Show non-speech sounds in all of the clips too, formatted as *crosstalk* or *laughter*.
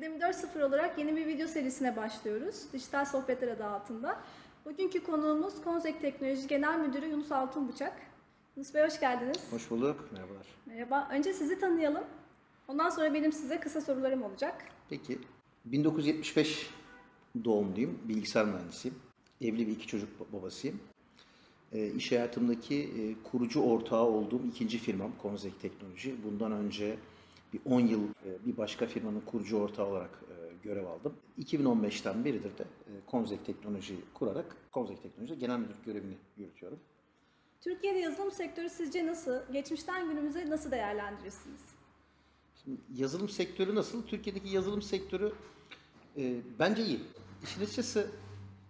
Akademi 4.0 olarak yeni bir video serisine başlıyoruz. Dijital Sohbetler adı altında. Bugünkü konuğumuz Konzek Teknoloji Genel Müdürü Yunus Altunbıçak. Yunus Bey hoş geldiniz. Hoş bulduk. Merhabalar. Merhaba. Önce sizi tanıyalım. Ondan sonra benim size kısa sorularım olacak. Peki. 1975 doğumluyum. Bilgisayar mühendisiyim. Evli bir iki çocuk babasıyım. E, iş hayatımdaki e, kurucu ortağı olduğum ikinci firmam Konzek Teknoloji. Bundan önce bir 10 yıl e, bir başka firmanın kurucu ortağı olarak e, görev aldım. 2015'ten beridir de e, Konzek Teknoloji kurarak Konzek Teknoloji genel müdür görevini yürütüyorum. Türkiye'de yazılım sektörü sizce nasıl? Geçmişten günümüze nasıl değerlendirirsiniz? Şimdi yazılım sektörü nasıl? Türkiye'deki yazılım sektörü e, bence iyi. İşin açıkçası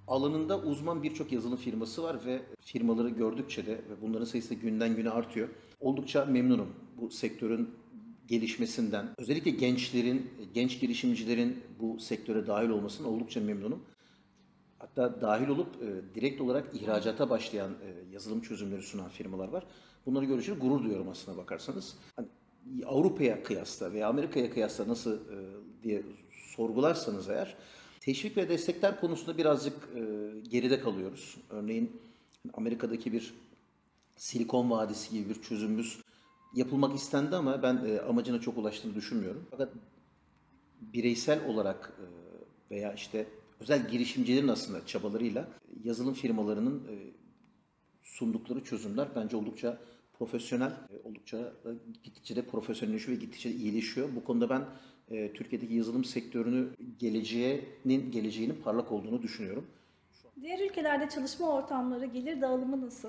alanında uzman birçok yazılım firması var ve firmaları gördükçe de ve bunların sayısı günden güne artıyor. Oldukça memnunum bu sektörün gelişmesinden. Özellikle gençlerin, genç girişimcilerin bu sektöre dahil olmasından oldukça memnunum. Hatta dahil olup e, direkt olarak ihracata başlayan e, yazılım çözümleri sunan firmalar var. Bunları görünce gurur duyuyorum aslına bakarsanız. Hani Avrupa'ya kıyasla veya Amerika'ya kıyasla nasıl e, diye sorgularsanız eğer teşvik ve destekler konusunda birazcık e, geride kalıyoruz. Örneğin Amerika'daki bir Silikon Vadisi gibi bir çözümümüz yapılmak istendi ama ben e, amacına çok ulaştığını düşünmüyorum. Fakat bireysel olarak e, veya işte özel girişimcilerin aslında çabalarıyla yazılım firmalarının e, sundukları çözümler bence oldukça profesyonel, e, oldukça gittikçe de profesyonelleşiyor ve gittikçe de iyileşiyor. Bu konuda ben e, Türkiye'deki yazılım sektörünü geleceğinin geleceğinin parlak olduğunu düşünüyorum. Diğer ülkelerde çalışma ortamları, gelir dağılımı nasıl?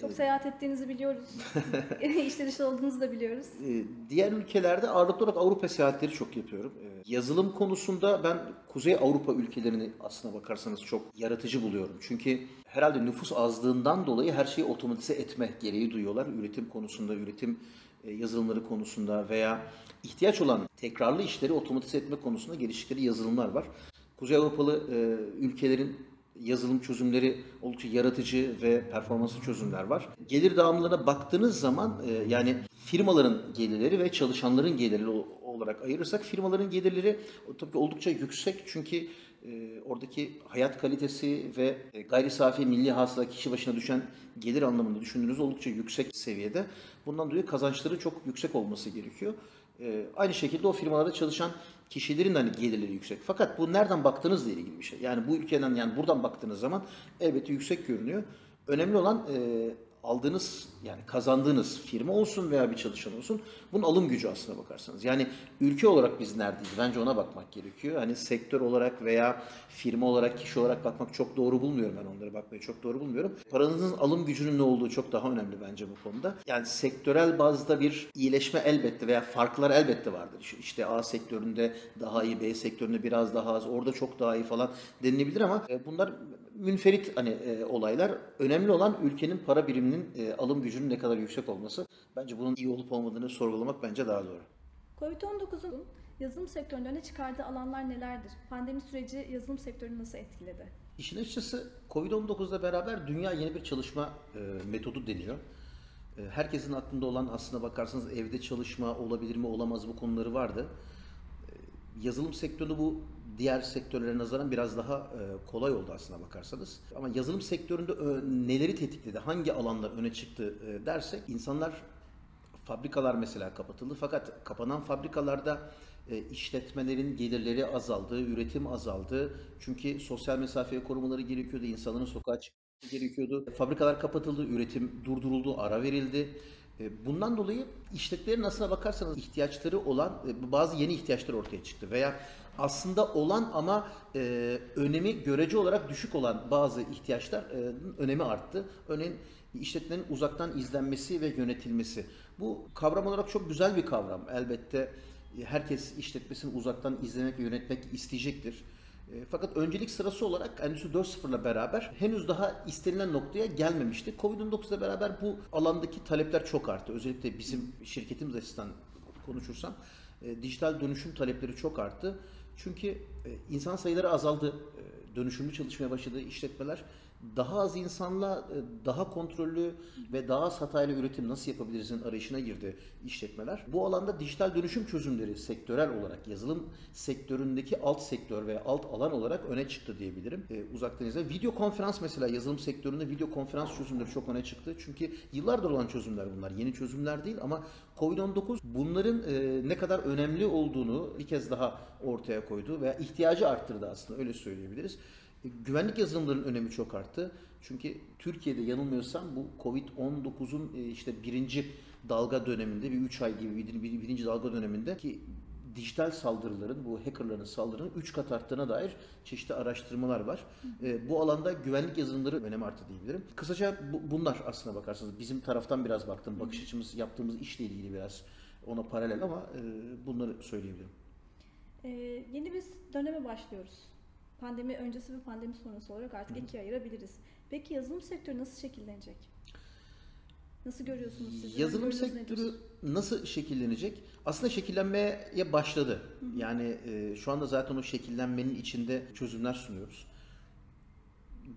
Çok seyahat ettiğinizi biliyoruz. *laughs* *laughs* İşte dışı olduğunuzu da biliyoruz. Ee, Diğer ülkelerde ağırlıklı olarak Avrupa seyahatleri çok yapıyorum. Ee, Yazılım konusunda ben Kuzey Avrupa ülkelerini aslına bakarsanız çok yaratıcı buluyorum. Çünkü herhalde nüfus azlığından dolayı her şeyi otomatize etme gereği duyuyorlar. Üretim konusunda, üretim e, yazılımları konusunda veya ihtiyaç olan tekrarlı işleri otomatize etme konusunda geliştikleri yazılımlar var. Kuzey Avrupalı e, ülkelerin yazılım çözümleri oldukça yaratıcı ve performanslı çözümler var. Gelir dağılımlarına baktığınız zaman e, yani firmaların gelirleri ve çalışanların gelirleri olarak ayırırsak firmaların gelirleri tabii oldukça yüksek çünkü e, oradaki hayat kalitesi ve e, gayri safi milli hasıla kişi başına düşen gelir anlamında düşündüğünüz oldukça yüksek seviyede. Bundan dolayı kazançları çok yüksek olması gerekiyor. Ee, aynı şekilde o firmalarda çalışan kişilerin hani gelirleri yüksek. Fakat bu nereden baktığınızla ilgili bir şey. Yani bu ülkeden yani buradan baktığınız zaman elbette yüksek görünüyor. Önemli olan e, aldığınız yani kazandığınız firma olsun veya bir çalışan olsun bunun alım gücü aslına bakarsanız. Yani ülke olarak biz neredeyiz? Bence ona bakmak gerekiyor. Hani sektör olarak veya firma olarak, kişi olarak bakmak çok doğru bulmuyorum ben onlara bakmayı çok doğru bulmuyorum. Paranızın alım gücünün ne olduğu çok daha önemli bence bu konuda. Yani sektörel bazda bir iyileşme elbette veya farklar elbette vardır. İşte A sektöründe daha iyi, B sektöründe biraz daha az, orada çok daha iyi falan denilebilir ama e, bunlar münferit hani e, olaylar. Önemli olan ülkenin para biriminin e, alım gücünün ne kadar yüksek olması. Bence bunun iyi olup olmadığını sorgulamak bence daha doğru. Covid-19'un yazılım sektöründe öne çıkardığı alanlar nelerdir? Pandemi süreci yazılım sektörünü nasıl etkiledi? İşin açıkçası Covid-19'la beraber dünya yeni bir çalışma e, metodu deniyor. E, herkesin aklında olan aslına bakarsanız evde çalışma olabilir mi olamaz bu konuları vardı. E, yazılım sektörü bu diğer sektörlere nazaran biraz daha e, kolay oldu aslına bakarsanız. Ama yazılım sektöründe ö, neleri tetikledi, hangi alanlar öne çıktı e, dersek insanlar Fabrikalar mesela kapatıldı fakat kapanan fabrikalarda e, işletmelerin gelirleri azaldı, üretim azaldı. Çünkü sosyal mesafeye korumaları gerekiyordu, insanların sokağa çıkması gerekiyordu. Fabrikalar kapatıldı, üretim durduruldu, ara verildi. E, Bundan dolayı işletmelerin aslına bakarsanız ihtiyaçları olan e, bazı yeni ihtiyaçlar ortaya çıktı veya aslında olan ama e, önemi görece olarak düşük olan bazı ihtiyaçlar e, önemi arttı. Örneğin işletmenin uzaktan izlenmesi ve yönetilmesi. Bu kavram olarak çok güzel bir kavram. Elbette e, herkes işletmesini uzaktan izlemek ve yönetmek isteyecektir. E, Fakat öncelik sırası olarak Endüstri 4.0 ile beraber henüz daha istenilen noktaya gelmemişti. Covid-19 ile beraber bu alandaki talepler çok arttı. Özellikle bizim şirketimiz açısından konuşursam e, dijital dönüşüm talepleri çok arttı. Çünkü e, insan sayıları azaldı. E, dönüşümlü çalışmaya başladı işletmeler. Daha az insanla e, daha kontrollü ve daha az hatayla üretim nasıl yapabilirizin arayışına girdi işletmeler. Bu alanda dijital dönüşüm çözümleri sektörel olarak yazılım sektöründeki alt sektör veya alt alan olarak öne çıktı diyebilirim. E, uzaktan izle. Video konferans mesela yazılım sektöründe video konferans çözümleri çok öne çıktı. Çünkü yıllardır olan çözümler bunlar. Yeni çözümler değil ama Covid-19 bunların e, ne kadar önemli olduğunu bir kez daha ortaya koydu veya ihtiyacı arttırdı aslında öyle söyleyebiliriz. E, Güvenlik yazılımlarının önemi çok arttı. Çünkü Türkiye'de yanılmıyorsam bu Covid-19'un e, işte birinci dalga döneminde bir 3 ay gibi bir, bir- birinci dalga döneminde ki dijital saldırıların, bu hackerların saldırının 3 kat arttığına dair çeşitli araştırmalar var. E, bu alanda güvenlik yazılımları önem arttı diyebilirim. Kısaca bu- bunlar aslına bakarsanız bizim taraftan biraz baktım. Bakış açımız yaptığımız işle ilgili biraz ona paralel ama e, bunları söyleyebilirim. Ee, yeni bir döneme başlıyoruz. Pandemi öncesi ve pandemi sonrası olarak artık ikiye ayırabiliriz. Peki yazılım sektörü nasıl şekillenecek? Nasıl görüyorsunuz siz? Yazılım sektörü nedir? nasıl şekillenecek? Aslında şekillenmeye başladı. Yani e, şu anda zaten o şekillenmenin içinde çözümler sunuyoruz.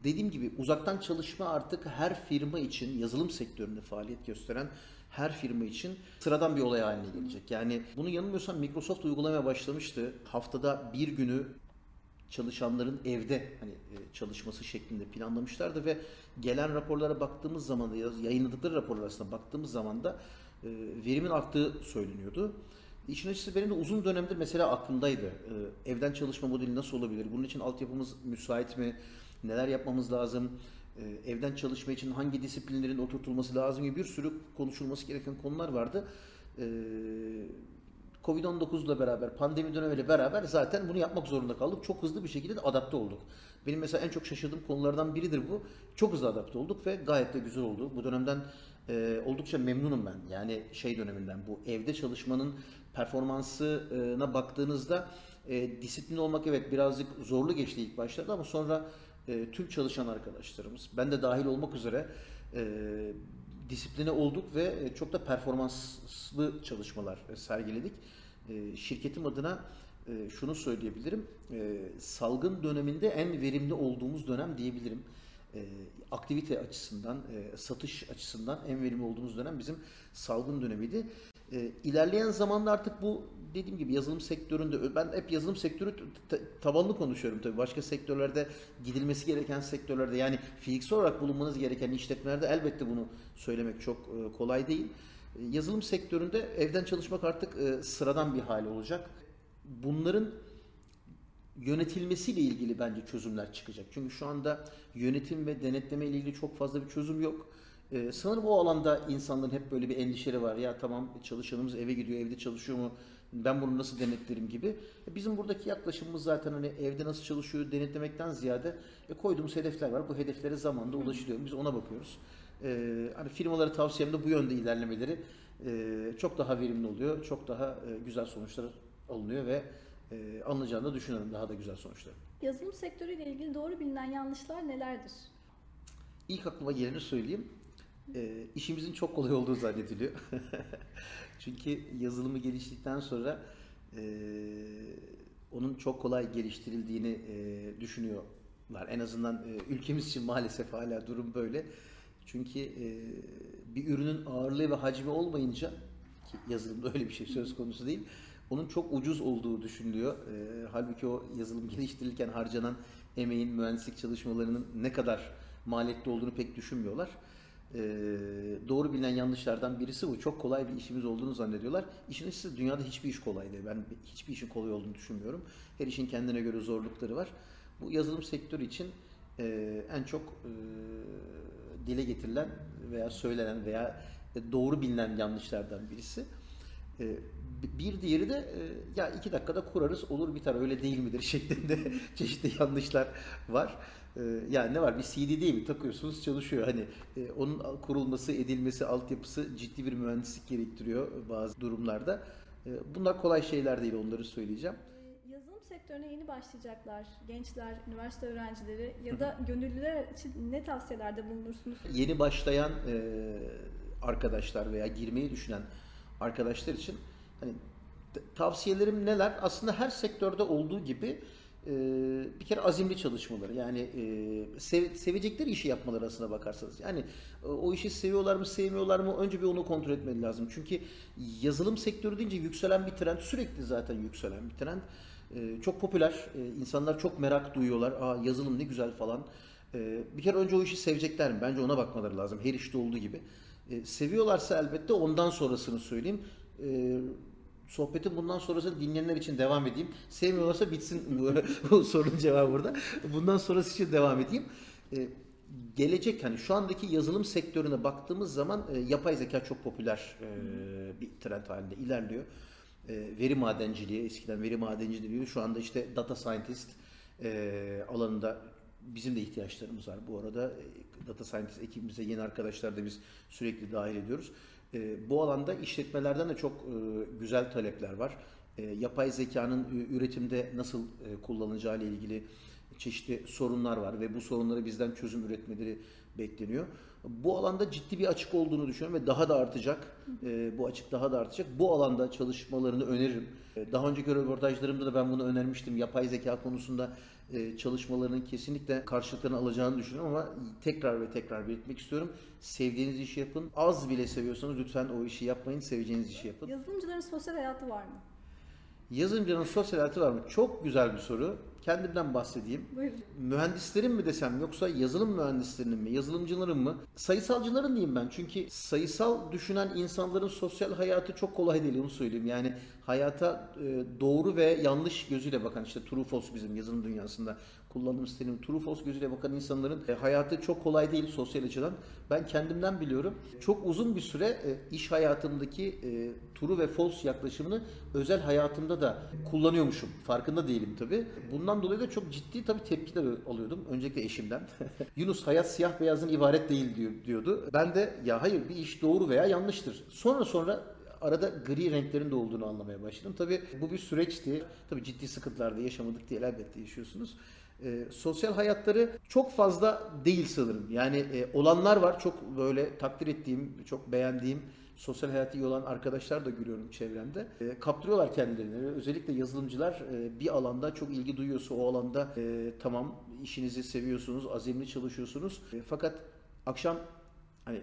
Dediğim gibi uzaktan çalışma artık her firma için yazılım sektöründe faaliyet gösteren her firma için sıradan bir olay haline gelecek. Yani bunu yanılmıyorsam Microsoft uygulamaya başlamıştı. Haftada bir günü çalışanların evde hani e, çalışması şeklinde planlamışlardı ve gelen raporlara baktığımız zaman da yayınladıkları raporlar arasında baktığımız zaman da e, verimin arttığı söyleniyordu. İşin açıkçası benim de uzun dönemdir mesela aklımdaydı. E, Evden çalışma modeli nasıl olabilir? Bunun için altyapımız müsait mi? Neler yapmamız lazım? Evden çalışma için hangi disiplinlerin oturtulması lazım gibi bir sürü konuşulması gereken konular vardı. E, Covid-19 ile beraber, pandemi dönemiyle beraber zaten bunu yapmak zorunda kaldık. Çok hızlı bir şekilde de adapte olduk. Benim mesela en çok şaşırdığım konulardan biridir bu. Çok hızlı adapte olduk ve gayet de güzel oldu. Bu dönemden e, oldukça memnunum ben. Yani şey döneminden bu evde çalışmanın performansına baktığınızda e, disiplin olmak evet birazcık zorlu geçti ilk başlarda ama sonra e, tüm çalışan arkadaşlarımız, ben de dahil olmak üzere e, disipline olduk ve e, çok da performanslı çalışmalar e, sergiledik. E, Şirketim adına şunu söyleyebilirim. Salgın döneminde en verimli olduğumuz dönem diyebilirim. E, Aktivite açısından, e, satış açısından en verimli olduğumuz dönem bizim salgın dönemiydi. E, İlerleyen zamanda artık bu dediğim gibi yazılım sektöründe ben hep yazılım sektörü tabanlı konuşuyorum tabii. Başka sektörlerde gidilmesi gereken sektörlerde yani fiziksel olarak bulunmanız gereken işletmelerde elbette bunu söylemek çok e, kolay değil. E, Yazılım sektöründe evden çalışmak artık e, sıradan bir hal olacak. Bunların yönetilmesiyle ilgili bence çözümler çıkacak. Çünkü şu anda yönetim ve denetleme ile ilgili çok fazla bir çözüm yok. Ee, sanırım o alanda insanların hep böyle bir endişeleri var. Ya tamam çalışanımız eve gidiyor, evde çalışıyor mu? Ben bunu nasıl denetlerim gibi. E, Bizim buradaki yaklaşımımız zaten hani evde nasıl çalışıyor denetlemekten ziyade e, koyduğumuz hedefler var. Bu hedeflere zamanında ulaşılıyor. Biz ona bakıyoruz. Ee, hani firmalara tavsiyem de bu yönde ilerlemeleri e, çok daha verimli oluyor. Çok daha e, güzel sonuçlar alınıyor ve e, alınacağını da düşünüyorum daha da güzel sonuçlar. Yazılım sektörüyle ilgili doğru bilinen yanlışlar nelerdir? İlk aklıma geleni söyleyeyim. E, işimizin çok kolay olduğu zannediliyor. *laughs* Çünkü yazılımı geliştikten sonra e, onun çok kolay geliştirildiğini e, düşünüyorlar. En azından e, ülkemiz için maalesef hala durum böyle. Çünkü e, bir ürünün ağırlığı ve hacmi olmayınca ki yazılımda öyle bir şey söz konusu değil. Onun çok ucuz olduğu düşünülüyor. E, halbuki o yazılım geliştirilirken harcanan emeğin, mühendislik çalışmalarının ne kadar maliyetli olduğunu pek düşünmüyorlar. E, doğru bilinen yanlışlardan birisi bu. Çok kolay bir işimiz olduğunu zannediyorlar. İşin açıkçası dünyada hiçbir iş kolay değil. Ben hiçbir işin kolay olduğunu düşünmüyorum. Her işin kendine göre zorlukları var. Bu yazılım sektörü için e, en çok e, dile getirilen veya söylenen veya doğru bilinen yanlışlardan birisi. E, bir diğeri de e, ya iki dakikada kurarız olur biter öyle değil midir *laughs* şeklinde çeşitli yanlışlar var. E, Yani ne var bir CD değil mi takıyorsunuz çalışıyor hani e, onun kurulması edilmesi altyapısı ciddi bir mühendislik gerektiriyor bazı durumlarda. Bunlar kolay şeyler değil onları söyleyeceğim. Yazılım sektörüne yeni başlayacaklar, gençler, üniversite öğrencileri ya da gönüllüler için ne tavsiyelerde bulunursunuz? yeni başlayan e, arkadaşlar veya girmeyi düşünen arkadaşlar için hani tavsiyelerim neler? Aslında her sektörde olduğu gibi e, bir kere azimli çalışmaları yani e, sev- sevecekleri işi yapmaları aslına bakarsanız. Yani e, o işi seviyorlar mı sevmiyorlar mı önce bir onu kontrol etmeli lazım. Çünkü yazılım sektörü deyince yükselen bir trend sürekli zaten yükselen bir trend. E, çok popüler. E, insanlar çok merak duyuyorlar. Aa yazılım ne güzel falan. E, bir kere önce o işi sevecekler mi? Bence ona bakmaları lazım. Her işte olduğu gibi. E, seviyorlarsa elbette ondan sonrasını söyleyeyim. E, sohbetin bundan sonrasını dinleyenler için devam edeyim. Sevmiyorlarsa bitsin bu, *laughs* bu sorunun cevabı burada. Bundan sonrası için devam edeyim. E, gelecek hani şu andaki yazılım sektörüne baktığımız zaman e, yapay zeka çok popüler e, bir trend halinde ilerliyor. E, veri madenciliği eskiden veri madenciliği diyor. Şu anda işte data scientist e, alanında bizim de ihtiyaçlarımız var. Bu arada e, data scientist ekibimize yeni arkadaşlar da biz sürekli dahil ediyoruz. E, bu alanda işletmelerden de çok e, güzel talepler var. E, yapay zekanın e, üretimde nasıl e, kullanılacağı ile ilgili çeşitli sorunlar var ve bu sorunlara bizden çözüm üretmeleri bekleniyor. Bu alanda ciddi bir açık olduğunu düşünüyorum ve daha da artacak. E, bu açık daha da artacak. Bu alanda çalışmalarını öneririm. E, daha önceki röportajlarımda da ben bunu önermiştim. Yapay zeka konusunda çalışmalarının kesinlikle karşılıklarını alacağını düşünüyorum ama tekrar ve tekrar belirtmek istiyorum. Sevdiğiniz işi yapın. Az bile seviyorsanız lütfen o işi yapmayın. Seveceğiniz işi yapın. Yazılımcıların sosyal hayatı var mı? Yazılımcının sosyal hayatı var mı? Çok güzel bir soru. Kendimden bahsedeyim. Buyurun. Mühendislerin mi desem yoksa yazılım mühendislerinin mi, yazılımcıların mı? Sayısalcıların diyeyim ben. Çünkü sayısal düşünen insanların sosyal hayatı çok kolay değil onu söyleyeyim. Yani hayata e, doğru ve yanlış gözüyle bakan işte true false bizim yazılım dünyasında kullandığımız terim true false gözüyle bakan insanların e, hayatı çok kolay değil sosyal açıdan. Ben kendimden biliyorum. Çok uzun bir süre e, iş hayatımdaki e, true ve false yaklaşımını özel hayatımda da kullanıyormuşum. Farkında değilim tabii. Bundan dolayı da çok ciddi tabii tepkiler alıyordum. Öncelikle eşimden. *laughs* Yunus hayat siyah beyazın ibaret değil diyor, diyordu. Ben de ya hayır bir iş doğru veya yanlıştır. Sonra sonra arada gri renklerin de olduğunu anlamaya başladım. Tabii bu bir süreçti. Tabii ciddi sıkıntılar da yaşamadık diye elbette yaşıyorsunuz. Ee, sosyal hayatları çok fazla değil sanırım. Yani e, olanlar var. Çok böyle takdir ettiğim, çok beğendiğim sosyal hayatı iyi olan arkadaşlar da görüyorum çevremde. E, kaptırıyorlar kendilerini. Özellikle yazılımcılar e, bir alanda çok ilgi duyuyorsa o alanda e, tamam işinizi seviyorsunuz, azimli çalışıyorsunuz. E, fakat akşam hani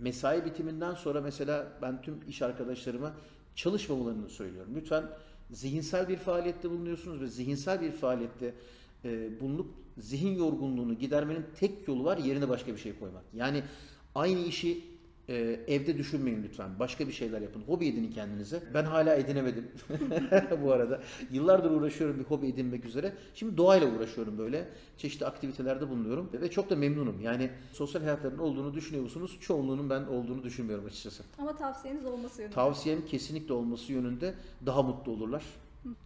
mesai bitiminden sonra mesela ben tüm iş arkadaşlarıma çalışmamalarını söylüyorum. Lütfen zihinsel bir faaliyette bulunuyorsunuz ve zihinsel bir faaliyette e, bulunup zihin yorgunluğunu gidermenin tek yolu var yerine başka bir şey koymak. Yani aynı işi e, evde düşünmeyin lütfen. Başka bir şeyler yapın. Hobi edinin kendinize. Ben hala edinemedim *laughs* bu arada. Yıllardır uğraşıyorum bir hobi edinmek üzere. Şimdi doğayla uğraşıyorum böyle. Çeşitli aktivitelerde bulunuyorum ve çok da memnunum. Yani sosyal hayatlarının olduğunu düşünüyor musunuz? Çoğunluğunun ben olduğunu düşünmüyorum açıkçası. Ama tavsiyeniz olması yönünde. Tavsiyem kesinlikle olması yönünde daha mutlu olurlar.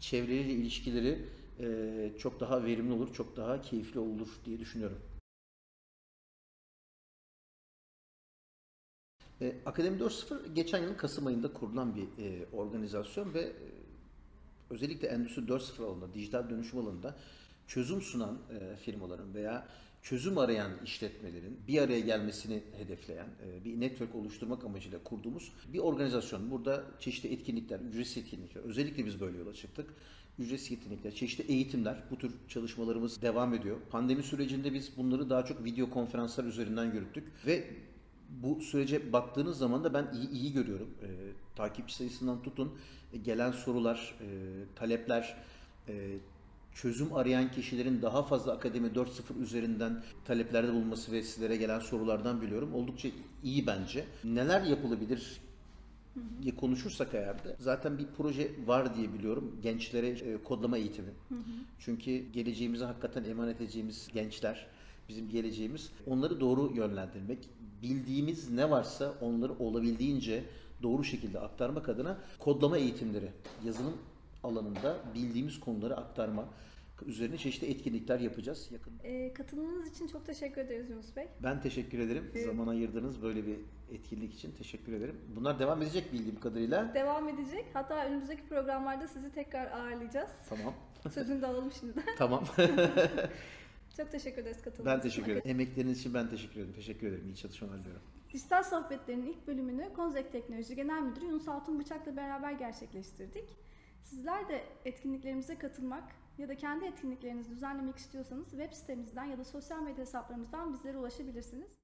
Çevreleriyle ilişkileri çok daha verimli olur, çok daha keyifli olur diye düşünüyorum. E, Akademi 4.0 geçen yıl Kasım ayında kurulan bir e, organizasyon ve e, özellikle Endüstri 4.0 alanında, dijital dönüşüm alanında çözüm sunan e, firmaların veya çözüm arayan işletmelerin bir araya gelmesini hedefleyen e, bir network oluşturmak amacıyla kurduğumuz bir organizasyon. Burada çeşitli etkinlikler, ücretsiz etkinlikler, özellikle biz böyle yola çıktık. Ücretsiz etkinlikler, çeşitli eğitimler, bu tür çalışmalarımız devam ediyor. Pandemi sürecinde biz bunları daha çok video konferanslar üzerinden yürüttük ve bu sürece baktığınız zaman da ben iyi iyi görüyorum. E, takipçi sayısından tutun, e, gelen sorular, e, talepler, e, çözüm arayan kişilerin daha fazla Akademi 4.0 üzerinden taleplerde bulunması ve sizlere gelen sorulardan biliyorum. Oldukça iyi bence. Neler yapılabilir diye konuşursak eğer de zaten bir proje var diye biliyorum. Gençlere e, kodlama eğitimi. Çünkü geleceğimize hakikaten emanet edeceğimiz gençler bizim geleceğimiz. Onları doğru yönlendirmek, bildiğimiz ne varsa onları olabildiğince doğru şekilde aktarmak adına kodlama eğitimleri, yazılım alanında bildiğimiz konuları aktarma üzerine çeşitli etkinlikler yapacağız yakın. Ee, katılımınız için çok teşekkür ederiz Yunus Bey. Ben teşekkür ederim. Evet. Zaman ayırdığınız böyle bir etkinlik için teşekkür ederim. Bunlar devam edecek bildiğim kadarıyla. Devam edecek. Hatta önümüzdeki programlarda sizi tekrar ağırlayacağız. Tamam. Sözünü de alalım şimdiden. *laughs* *laughs* Tamam. Çok teşekkür ederiz katılımınız ben teşekkür ederim. Emekleriniz için ben teşekkür ederim. Teşekkür ederim. İyi çalışmalar diliyorum. Dijital Sohbetler'in ilk bölümünü Konzek Teknoloji Genel Müdürü Yunus Altın Bıçak'la beraber gerçekleştirdik. Sizler de etkinliklerimize katılmak, ya da kendi etkinliklerinizi düzenlemek istiyorsanız web sitemizden ya da sosyal medya hesaplarımızdan bizlere ulaşabilirsiniz.